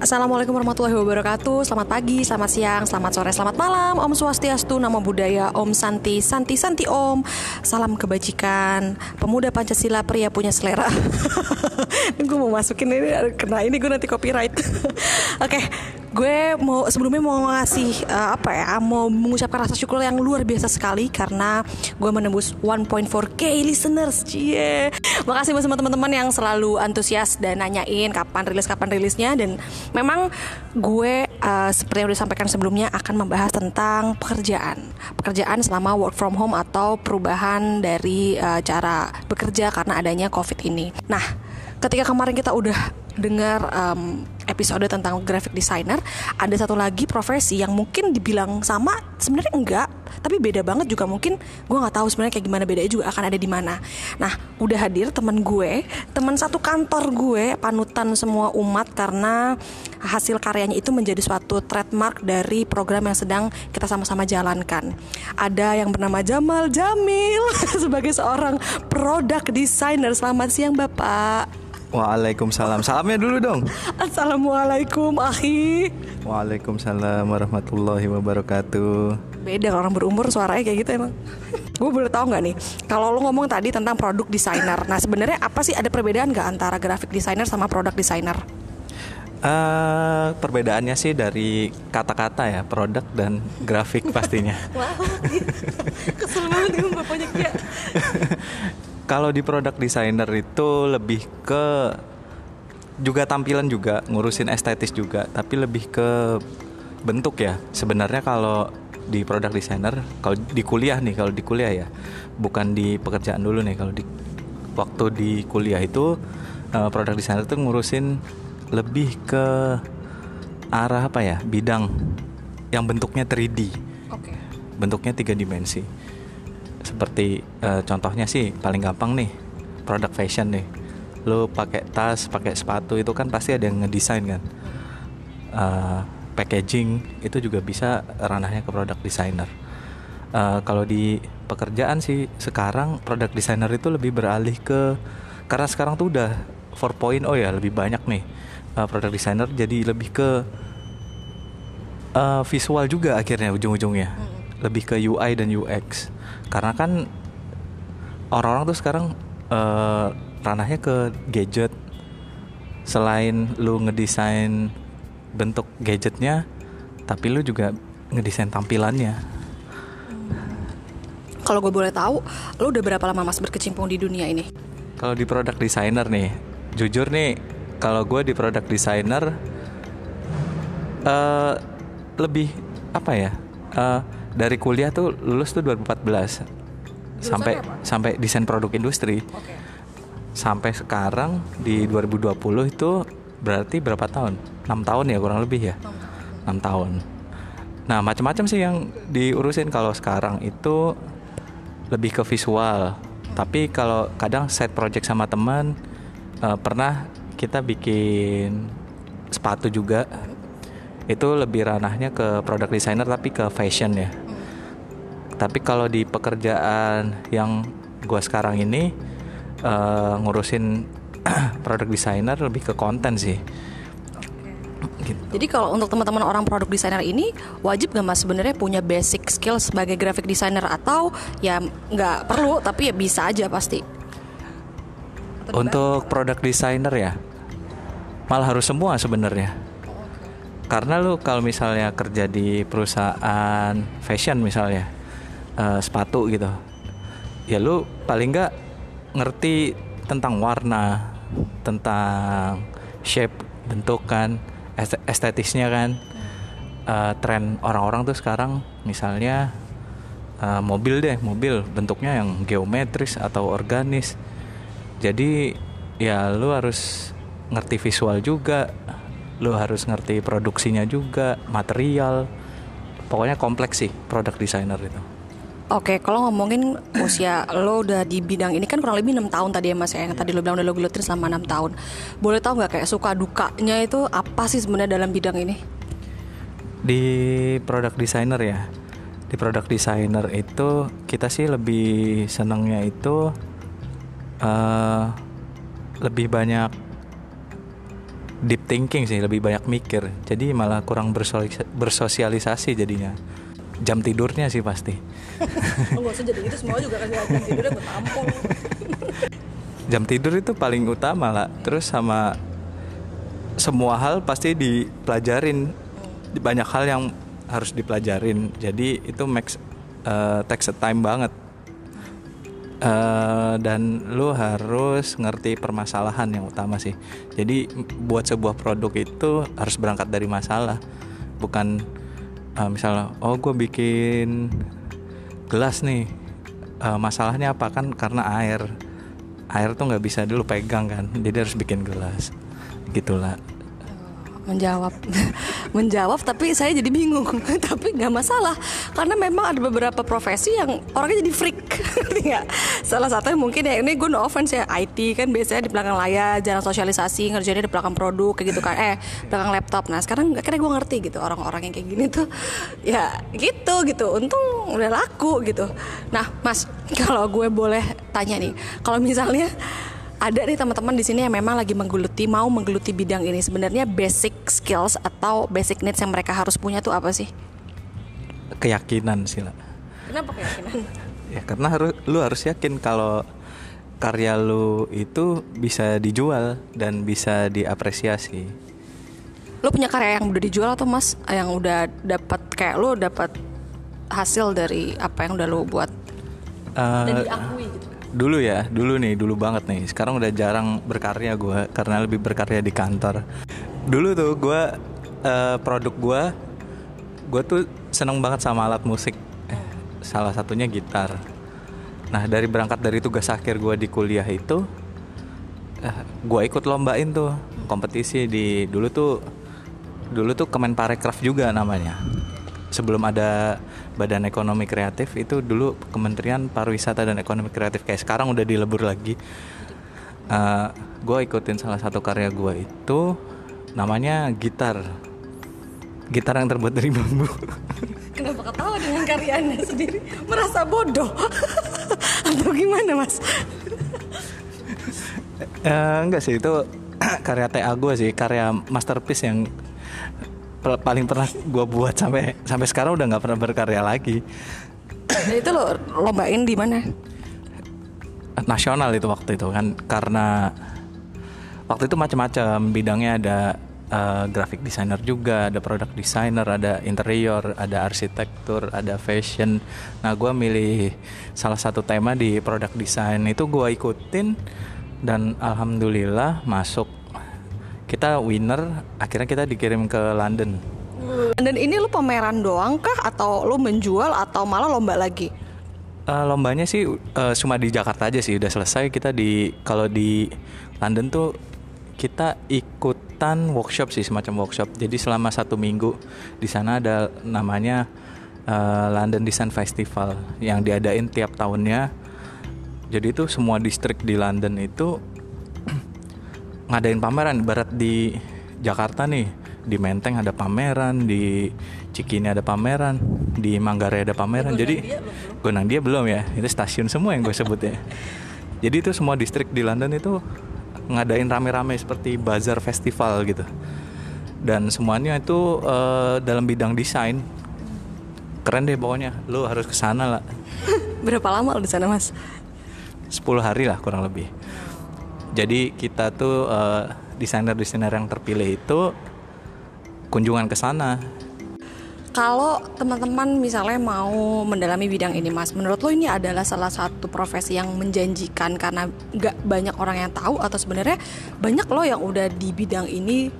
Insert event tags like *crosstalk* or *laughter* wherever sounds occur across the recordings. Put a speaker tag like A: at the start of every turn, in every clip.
A: Assalamualaikum warahmatullahi wabarakatuh. Selamat pagi, selamat siang, selamat sore, selamat malam. Om Swastiastu, Namo Buddhaya, Om Santi, Santi, Santi Om. Salam kebajikan. Pemuda Pancasila, pria punya selera. *laughs* Gue mau masukin ini, kena ini gue nanti copyright. *laughs* Oke, okay, gue mau sebelumnya mau ngasih uh, apa ya mau mengucapkan rasa syukur yang luar biasa sekali karena gue menembus 1.4k listeners. Cie. Makasih buat teman-teman yang selalu antusias dan nanyain kapan rilis kapan rilisnya. Dan memang gue uh, seperti yang udah disampaikan sebelumnya akan membahas tentang pekerjaan. Pekerjaan selama work from home atau perubahan dari uh, cara bekerja karena adanya covid ini. Nah ketika kemarin kita udah dengar um, episode tentang graphic designer, ada satu lagi profesi yang mungkin dibilang sama, sebenarnya enggak, tapi beda banget juga mungkin gue nggak tahu sebenarnya kayak gimana bedanya juga akan ada di mana. Nah, udah hadir teman gue, teman satu kantor gue, panutan semua umat karena hasil karyanya itu menjadi suatu trademark dari program yang sedang kita sama-sama jalankan. Ada yang bernama Jamal Jamil *laughs* sebagai seorang product designer. Selamat siang, Bapak.
B: Waalaikumsalam. Salamnya dulu dong.
A: Assalamualaikum, Ahi.
B: Waalaikumsalam warahmatullahi wabarakatuh.
A: Beda orang berumur suaranya kayak gitu emang. Gue boleh tahu nggak nih, kalau lo ngomong tadi tentang produk designer, nah sebenarnya apa sih ada perbedaan nggak antara graphic designer sama produk designer?
B: Uh, perbedaannya sih dari kata-kata ya, produk dan grafik pastinya. *laughs*
A: Wow, kesel banget gue bapaknya kayak.
B: Kalau di produk designer itu lebih ke juga tampilan juga, ngurusin estetis juga, tapi lebih ke bentuk ya. Sebenarnya kalau di produk designer, kalau di kuliah nih, kalau di kuliah ya, bukan di pekerjaan dulu nih. Kalau di waktu di kuliah itu uh, produk designer itu ngurusin lebih ke arah apa ya, bidang yang bentuknya 3D.
A: Okay.
B: Bentuknya tiga dimensi seperti uh, contohnya sih paling gampang nih produk fashion nih. Lo pakai tas pakai sepatu itu kan pasti ada yang ngedesain kan? Uh, packaging itu juga bisa ranahnya ke produk designer uh, kalau di pekerjaan sih sekarang produk designer itu lebih beralih ke karena sekarang tuh udah 4.0 ya lebih banyak nih uh, produk designer jadi lebih ke uh, visual juga akhirnya ujung-ujungnya lebih ke UI dan UX karena kan orang-orang tuh sekarang uh, ranahnya ke gadget. Selain lu ngedesain bentuk gadgetnya tapi lu juga ngedesain tampilannya.
A: Kalau gue boleh tahu lu udah berapa lama mas berkecimpung di dunia ini?
B: Kalau di produk designer nih jujur nih kalau gue di produk designer uh, lebih apa ya uh, dari kuliah tuh lulus tuh 2014 sampai apa? sampai desain produk industri. Okay. Sampai sekarang di 2020 itu berarti berapa tahun? 6 tahun ya kurang lebih ya. 6 tahun. Nah, macam-macam sih yang diurusin kalau sekarang itu lebih ke visual. Tapi kalau kadang set project sama teman uh, pernah kita bikin sepatu juga itu lebih ranahnya ke produk designer tapi ke fashion ya tapi kalau di pekerjaan yang gue sekarang ini uh, ngurusin *clears throat* produk designer lebih ke konten sih.
A: Gitu. Jadi kalau untuk teman-teman orang produk designer ini wajib gak mas sebenarnya punya basic skill sebagai graphic designer? Atau ya nggak perlu tapi ya bisa aja pasti.
B: Untuk produk designer ya malah harus semua sebenarnya. Karena lu kalau misalnya kerja di perusahaan fashion misalnya uh, sepatu gitu. Ya lu paling nggak ngerti tentang warna tentang shape bentuk kan estetisnya kan. Uh, tren orang-orang tuh sekarang misalnya uh, mobil deh mobil bentuknya yang geometris atau organis. Jadi ya lu harus ngerti visual juga lu harus ngerti produksinya juga material. Pokoknya kompleks sih produk designer itu
A: Oke, kalau ngomongin usia lo udah di bidang ini kan kurang lebih enam tahun tadi ya mas ya yang tadi lo bilang udah lo gelutin selama enam tahun. Boleh tahu nggak kayak suka dukanya itu apa sih sebenarnya dalam bidang ini?
B: Di produk designer ya, di produk designer itu kita sih lebih senangnya itu uh, lebih banyak deep thinking sih lebih banyak mikir jadi malah kurang bersosialisasi jadinya jam tidurnya sih pasti. *laughs*
A: Oh, gak usah jadi itu semua juga kan jam tidurnya gue *laughs*
B: jam tidur itu paling utama lah. Terus sama semua hal pasti dipelajarin. Banyak hal yang harus dipelajarin. Jadi itu max uh, takes a time banget. Uh, dan lu harus ngerti permasalahan yang utama sih. Jadi buat sebuah produk itu harus berangkat dari masalah, bukan uh, misalnya oh gue bikin gelas nih, uh, masalahnya apa? Kan karena air, air tuh nggak bisa dulu pegang kan, jadi harus bikin gelas, gitulah
A: menjawab. *laughs* Menjawab tapi saya jadi bingung. *laughs* Tapi nggak masalah karena memang ada beberapa profesi yang orangnya jadi freak. *laughs* Ya salah satunya mungkin ya ini gue no offense ya IT kan biasanya di belakang layar jarang sosialisasi ngerjainnya di belakang produk kayak gitu kan. Eh belakang laptop. Nah sekarang akhirnya gue ngerti gitu orang-orang yang kayak gini tuh. Ya gitu gitu. Untung udah laku gitu. Nah mas kalau gue boleh tanya nih kalau misalnya ada nih teman-teman di sini yang memang lagi menggeluti mau menggeluti bidang ini. Sebenarnya basic skills atau basic needs yang mereka harus punya tuh apa sih?
B: Keyakinan sih lah
A: kenapa keyakinan? *laughs*
B: Ya karena harus lu harus yakin kalau karya lu itu bisa dijual dan bisa diapresiasi.
A: Lu punya karya yang udah dijual atau mas? Yang udah dapat kayak lu dapat hasil dari apa yang udah lu buat? Uh, dan diakui
B: dulu ya dulu nih dulu banget nih. Sekarang udah jarang berkarya gue karena lebih berkarya di kantor. Dulu tuh gue uh, produk gue gue tuh seneng banget sama alat musik. Salah satunya gitar. Nah dari berangkat dari tugas akhir gue di kuliah itu uh, eh, gue ikut lombain tuh kompetisi di dulu tuh dulu tuh Kemenparekraf juga namanya sebelum ada Badan Ekonomi Kreatif itu dulu Kementerian Pariwisata dan Ekonomi Kreatif kayak sekarang udah dilebur lagi. Uh, eh, gue ikutin salah satu karya gue itu namanya gitar. Gitar yang terbuat dari bambu. *laughs*
A: Kenapa ketawa dengan karyanya sendiri? Merasa bodoh *laughs* atau gimana mas?
B: uh, enggak sih itu *clears throat* karya TA gue sih karya masterpiece yang paling pernah gue buat sampai sampai sekarang udah nggak pernah berkarya lagi.
A: Dan itu lo lombain di mana?
B: Nasional itu waktu itu kan karena waktu itu macam-macam bidangnya ada uh, graphic designer juga, ada product designer, ada interior, ada arsitektur, ada fashion. Nah, gue milih salah satu tema di product design itu gue ikutin dan alhamdulillah masuk kita winner akhirnya kita dikirim ke London.
A: Dan ini lu pameran doang kah? Atau lu menjual atau malah lomba lagi?
B: Uh, lombanya sih uh, cuma di Jakarta aja sih udah selesai. Kita di kalau di London tuh kita ikutan workshop sih semacam workshop. Jadi selama satu minggu di sana ada namanya uh, London Design Festival yang diadain tiap tahunnya. Jadi itu semua distrik di London itu ngadain pameran barat di Jakarta nih. Di Menteng ada pameran di Cikini ada pameran di Manggarai ada pameran. Jadi Gonang dia belum ya? Itu stasiun semua yang gue sebut ya. *laughs* Jadi itu semua distrik di London itu ngadain rame-rame seperti bazar festival gitu. Dan semuanya itu uh, dalam bidang desain. Keren deh pokoknya. Lo harus ke sana lah. *laughs*
A: Berapa lama lo di sana mas?
B: 10 hari lah kurang lebih jadi kita tuh uh, desainer-desainer yang terpilih itu kunjungan ke sana.
A: Kalau teman-teman misalnya mau mendalami bidang ini, Mas, menurut lo ini adalah salah satu profesi yang menjanjikan karena gak banyak orang yang tahu atau sebenarnya banyak lo yang udah di bidang ini,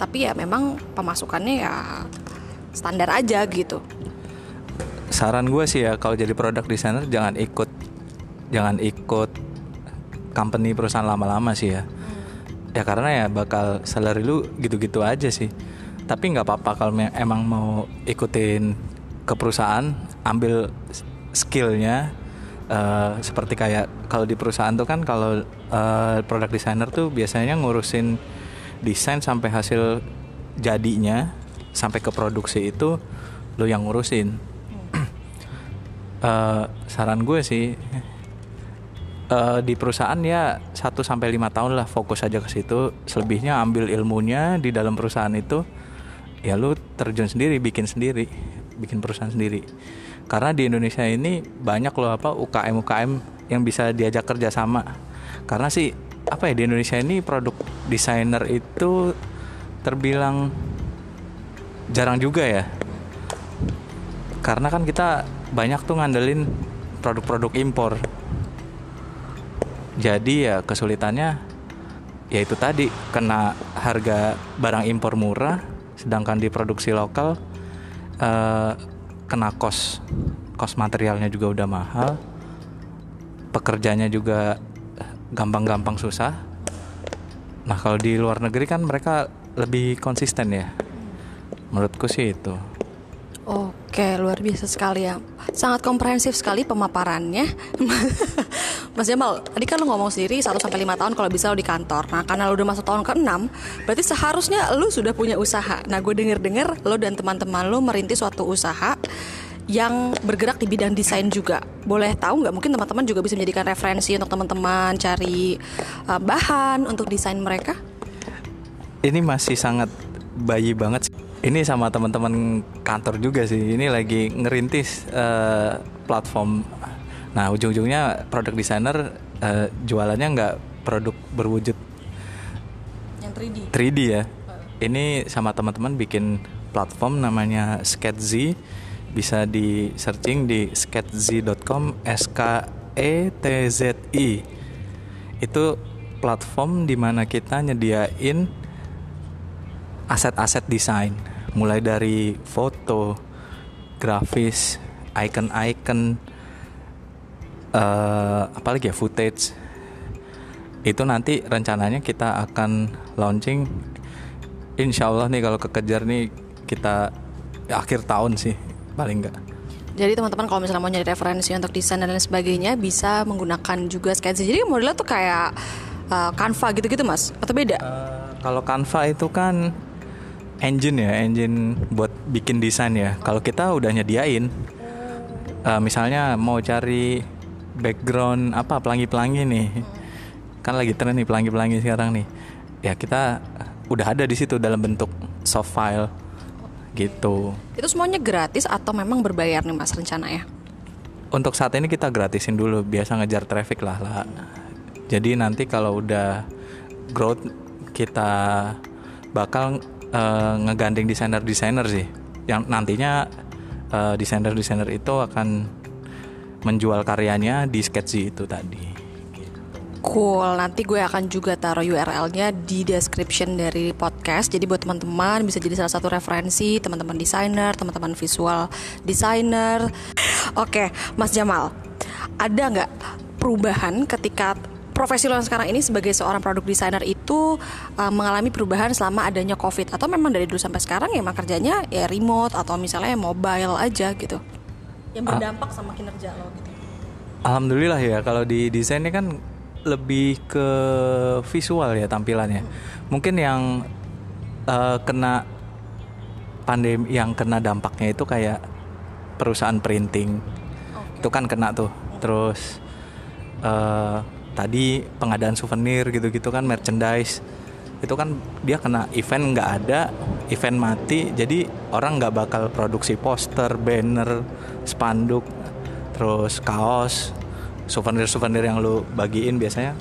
A: tapi ya memang pemasukannya ya standar aja gitu.
B: Saran gue sih ya kalau jadi produk designer jangan ikut jangan ikut company perusahaan lama-lama sih ya. Ya karena ya bakal salary lu gitu-gitu aja sih. Tapi nggak apa-apa kalau emang mau ikutin ke perusahaan ambil skillnya uh, seperti kayak kalau di perusahaan tuh kan kalau uh, produk designer tuh biasanya ngurusin desain sampai hasil jadinya sampai ke produksi itu lo yang ngurusin. Uh, saran gue sih eh, di perusahaan ya 1 sampai lima tahun lah fokus aja ke situ. Selebihnya ambil ilmunya di dalam perusahaan itu. Ya lu terjun sendiri, bikin sendiri, bikin perusahaan sendiri. Karena di Indonesia ini banyak loh apa UKM UKM yang bisa diajak kerja sama. Karena sih apa ya di Indonesia ini produk desainer itu terbilang jarang juga ya. Karena kan kita banyak tuh ngandelin produk-produk impor jadi ya kesulitannya ya itu tadi kena harga barang impor murah sedangkan di produksi lokal eh, kena kos kos materialnya juga udah mahal pekerjanya juga gampang-gampang susah nah kalau di luar negeri kan mereka lebih konsisten ya menurutku sih itu
A: Oke, luar biasa sekali ya. Sangat komprehensif sekali pemaparannya. *laughs* Mas Jamal, tadi kan lu ngomong sendiri 1 sampai 5 tahun kalau bisa lo di kantor. Nah, karena lu udah masuk tahun ke-6, berarti seharusnya lu sudah punya usaha. Nah, gue denger-denger lo dan teman-teman lu merintis suatu usaha yang bergerak di bidang desain juga. Boleh tahu nggak? Mungkin teman-teman juga bisa menjadikan referensi untuk teman-teman cari uh, bahan untuk desain mereka.
B: ini masih sangat bayi banget sih. ini sama teman-teman kantor juga sih ini lagi ngerintis eh, platform nah ujung-ujungnya produk desainer eh, jualannya nggak produk berwujud
A: Yang 3D.
B: 3D ya. Ini sama teman-teman bikin platform namanya Sketzy. Bisa di searching di sketzy.com s k e t z i. Itu platform di mana kita nyediain aset-aset desain. Mulai dari foto, grafis, icon-icon, eh apalagi ya footage. Itu nanti rencananya kita akan launching. Insya Allah nih kalau kekejar nih kita ya, akhir tahun sih paling enggak.
A: Jadi teman-teman kalau misalnya mau nyari referensi untuk desain dan lain sebagainya bisa menggunakan juga Sketch. Jadi modelnya tuh kayak uh, Canva gitu-gitu mas? Atau beda?
B: Eh, kalau Canva itu kan engine ya, engine buat bikin desain ya. Kalau kita udah nyediain, eh, misalnya mau cari background apa pelangi-pelangi nih, kan lagi tren nih pelangi-pelangi sekarang nih. Ya kita udah ada di situ dalam bentuk soft file gitu.
A: Itu semuanya gratis atau memang berbayar nih mas rencana ya?
B: Untuk saat ini kita gratisin dulu, biasa ngejar traffic lah lah. Jadi nanti kalau udah growth kita bakal eh, ngegandeng desainer-desainer sih, yang nantinya eh, desainer-desainer itu akan menjual karyanya di Sketchy itu tadi.
A: Cool, nanti gue akan juga taruh URL-nya di description dari podcast. Jadi buat teman-teman bisa jadi salah satu referensi teman-teman desainer, teman-teman visual designer. Oke, Mas Jamal, ada nggak perubahan ketika profesi lo sekarang ini sebagai seorang produk desainer itu uh, mengalami perubahan selama adanya COVID atau memang dari dulu sampai sekarang ya emang kerjanya ya remote atau misalnya mobile aja gitu? Yang berdampak sama kinerja lo gitu.
B: Alhamdulillah ya kalau di desain ini kan lebih ke visual ya tampilannya. Mungkin yang eh, kena pandemi yang kena dampaknya itu kayak perusahaan printing. Itu kan kena tuh. Terus eh, tadi pengadaan souvenir gitu-gitu kan merchandise. Itu kan dia kena event nggak ada, event mati. Jadi orang nggak bakal produksi poster, banner, spanduk, terus kaos, souvenir-souvenir yang lu bagiin biasanya.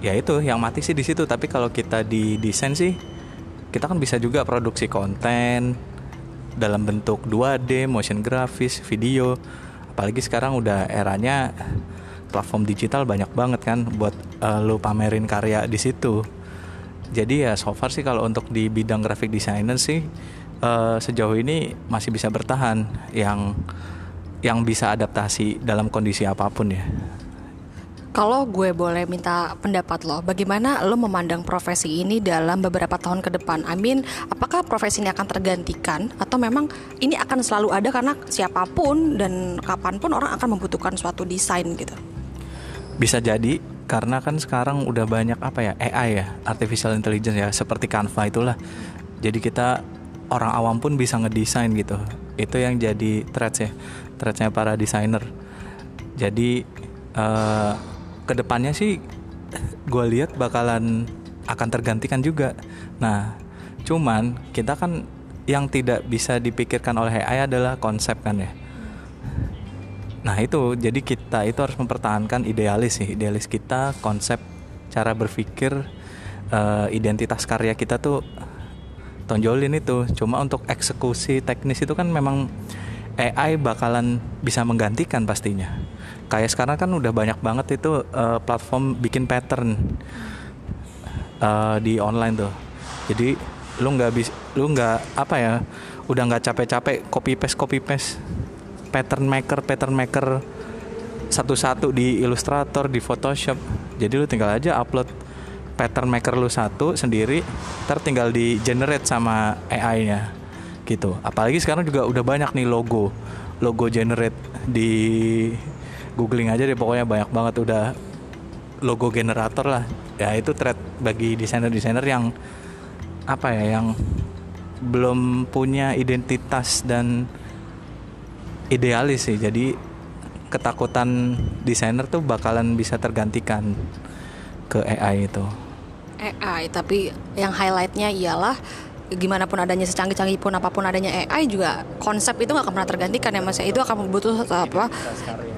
B: Ya itu yang mati sih di situ. Tapi kalau kita di desain sih kita kan bisa juga produksi konten dalam bentuk 2D, motion grafis, video. Apalagi sekarang udah eranya platform digital banyak banget kan buat eh, lu pamerin karya di situ jadi ya so far sih kalau untuk di bidang graphic designer sih eh, sejauh ini masih bisa bertahan yang yang bisa adaptasi dalam kondisi apa pun ya.
A: Kalau gue boleh minta pendapat lo, bagaimana lo memandang profesi ini dalam beberapa tahun ke depan? Amin, apakah profesi ini akan tergantikan atau memang ini akan selalu ada karena siapa pun dan kapan pun orang akan membutuhkan suatu desain gitu?
B: Bisa jadi karena kan sekarang udah banyak apa ya AI ya, artificial intelligence ya, seperti Canva itulah. Jadi kita orang awam pun bisa ngedesain gitu. Itu yang jadi threats ya, threatsnya para desainer. Jadi eh, ke depannya sih gue lihat bakalan akan tergantikan juga. Nah, cuman kita kan yang tidak bisa dipikirkan oleh AI adalah konsep kan ya. Nah itu jadi kita itu harus mempertahankan idealis sih, idealis kita, konsep, cara berpikir, uh, identitas karya kita tuh tonjolin itu. Cuma untuk eksekusi teknis itu kan memang AI bakalan bisa menggantikan pastinya. Kayak sekarang kan udah banyak banget itu uh, platform bikin pattern uh, di online tuh. Jadi lu nggak bisa, lu nggak apa ya, udah nggak capek-capek copy paste copy paste pattern maker pattern maker satu-satu di Illustrator di Photoshop. Jadi lu tinggal aja upload pattern maker lu satu sendiri tertinggal di generate sama AI-nya gitu. Apalagi sekarang juga udah banyak nih logo logo generate di googling aja deh pokoknya banyak banget udah logo generator lah. Ya itu thread bagi desainer-desainer yang apa ya yang belum punya identitas dan idealis sih. Jadi ketakutan desainer tuh bakalan bisa tergantikan ke AI itu.
A: AI tapi yang highlightnya ialah gimana pun adanya secanggih-canggih pun apa pun adanya AI juga konsep itu nggak akan pernah tergantikan ya mas ya. Itu akan butuh apa?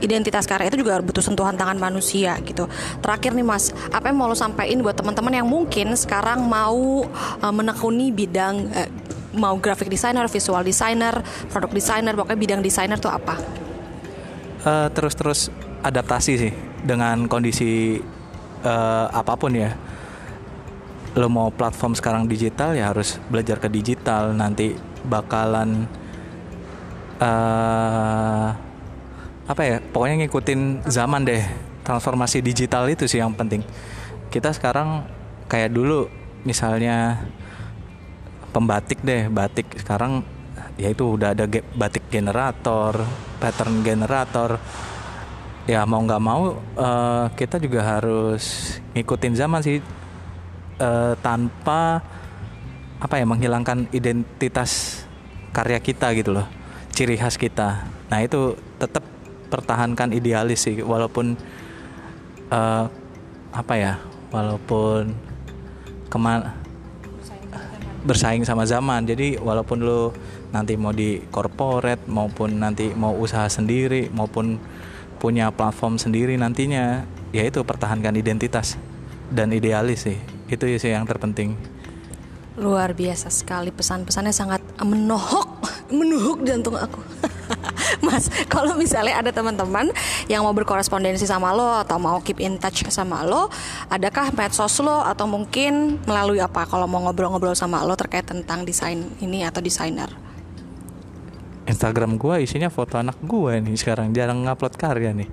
A: Identitas karya itu juga butuh sentuhan tangan manusia gitu. Terakhir nih mas apa yang mau lo sampaikan buat teman-teman yang mungkin sekarang mau uh, menekuni bidang uh, mau graphic designer, visual designer, produk designer, pokoknya bidang designer tuh apa?
B: Uh, terus-terus adaptasi sih dengan kondisi uh, apa pun ya. Lo mau platform sekarang digital ya harus belajar ke digital. Nanti bakalan uh, apa ya? Pokoknya ngikutin zaman deh. Transformasi digital itu sih yang penting. Kita sekarang kayak dulu misalnya pembatik deh batik. Sekarang ya itu udah ada batik generator pattern generator. Ya mau nggak mau uh, kita juga harus ngikutin zaman sih uh, tanpa apa ya menghilangkan identitas karya kita gitu loh ciri khas kita. Nah itu tetap pertahankan idealis sih walaupun uh, apa ya walaupun ke mana bersaing sama zaman. Jadi walaupun lo nanti mau di corporate maupun nanti mau usaha sendiri maupun punya platform sendiri nantinya ya itu pertahankan identitas dan idealis sih. Itu sih yang terpenting.
A: Luar biasa sekali. Pesan-pesannya sangat menohok *laughs* menuhuk jantung aku *laughs* *laughs* Mas, kalau misalnya ada teman-teman yang mau berkorespondensi sama lo atau mau keep in touch sama lo, adakah medsos lo atau mungkin melalui apa kalau mau ngobrol-ngobrol sama lo terkait tentang desain ini atau desainer?
B: Instagram gue isinya foto anak gue nih sekarang jarang ngupload karya nih.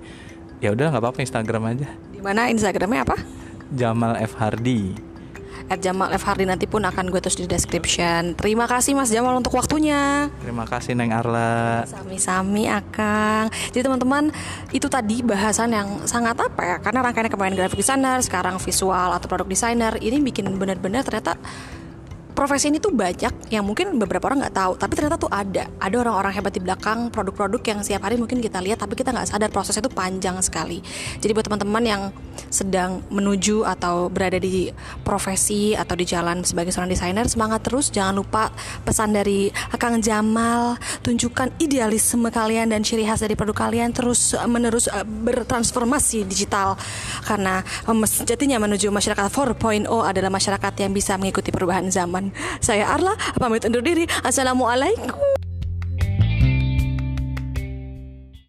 B: Ya udah nggak apa-apa Instagram aja.
A: Di mana Instagramnya apa?
B: Jamal F Hardi
A: at Jamal F Hardi nanti pun akan gue tulis di description. Terima kasih Mas Jamal untuk waktunya.
B: Terima kasih Neng Arla.
A: Sami-sami Akang. Jadi teman-teman itu tadi bahasan yang sangat apa ya? Karena rangkaian kemarin graphic designer, sekarang visual atau produk designer ini bikin benar-benar ternyata profesi ini tuh banyak yang mungkin beberapa orang nggak tahu tapi ternyata tuh ada. Ada orang-orang hebat di belakang produk-produk yang setiap hari mungkin kita lihat tapi kita nggak sadar prosesnya itu panjang sekali. Jadi buat teman-teman yang sedang menuju atau berada di profesi atau di jalan sebagai seorang desainer semangat terus. Jangan lupa pesan dari Kang Jamal tunjukkan idealisme kalian dan ciri khas dari produk kalian terus menerus uh, bertransformasi digital. Karena um, sejatinya menuju masyarakat 4.0 adalah masyarakat yang bisa mengikuti perubahan zaman saya Arla pamit undur diri. Assalamualaikum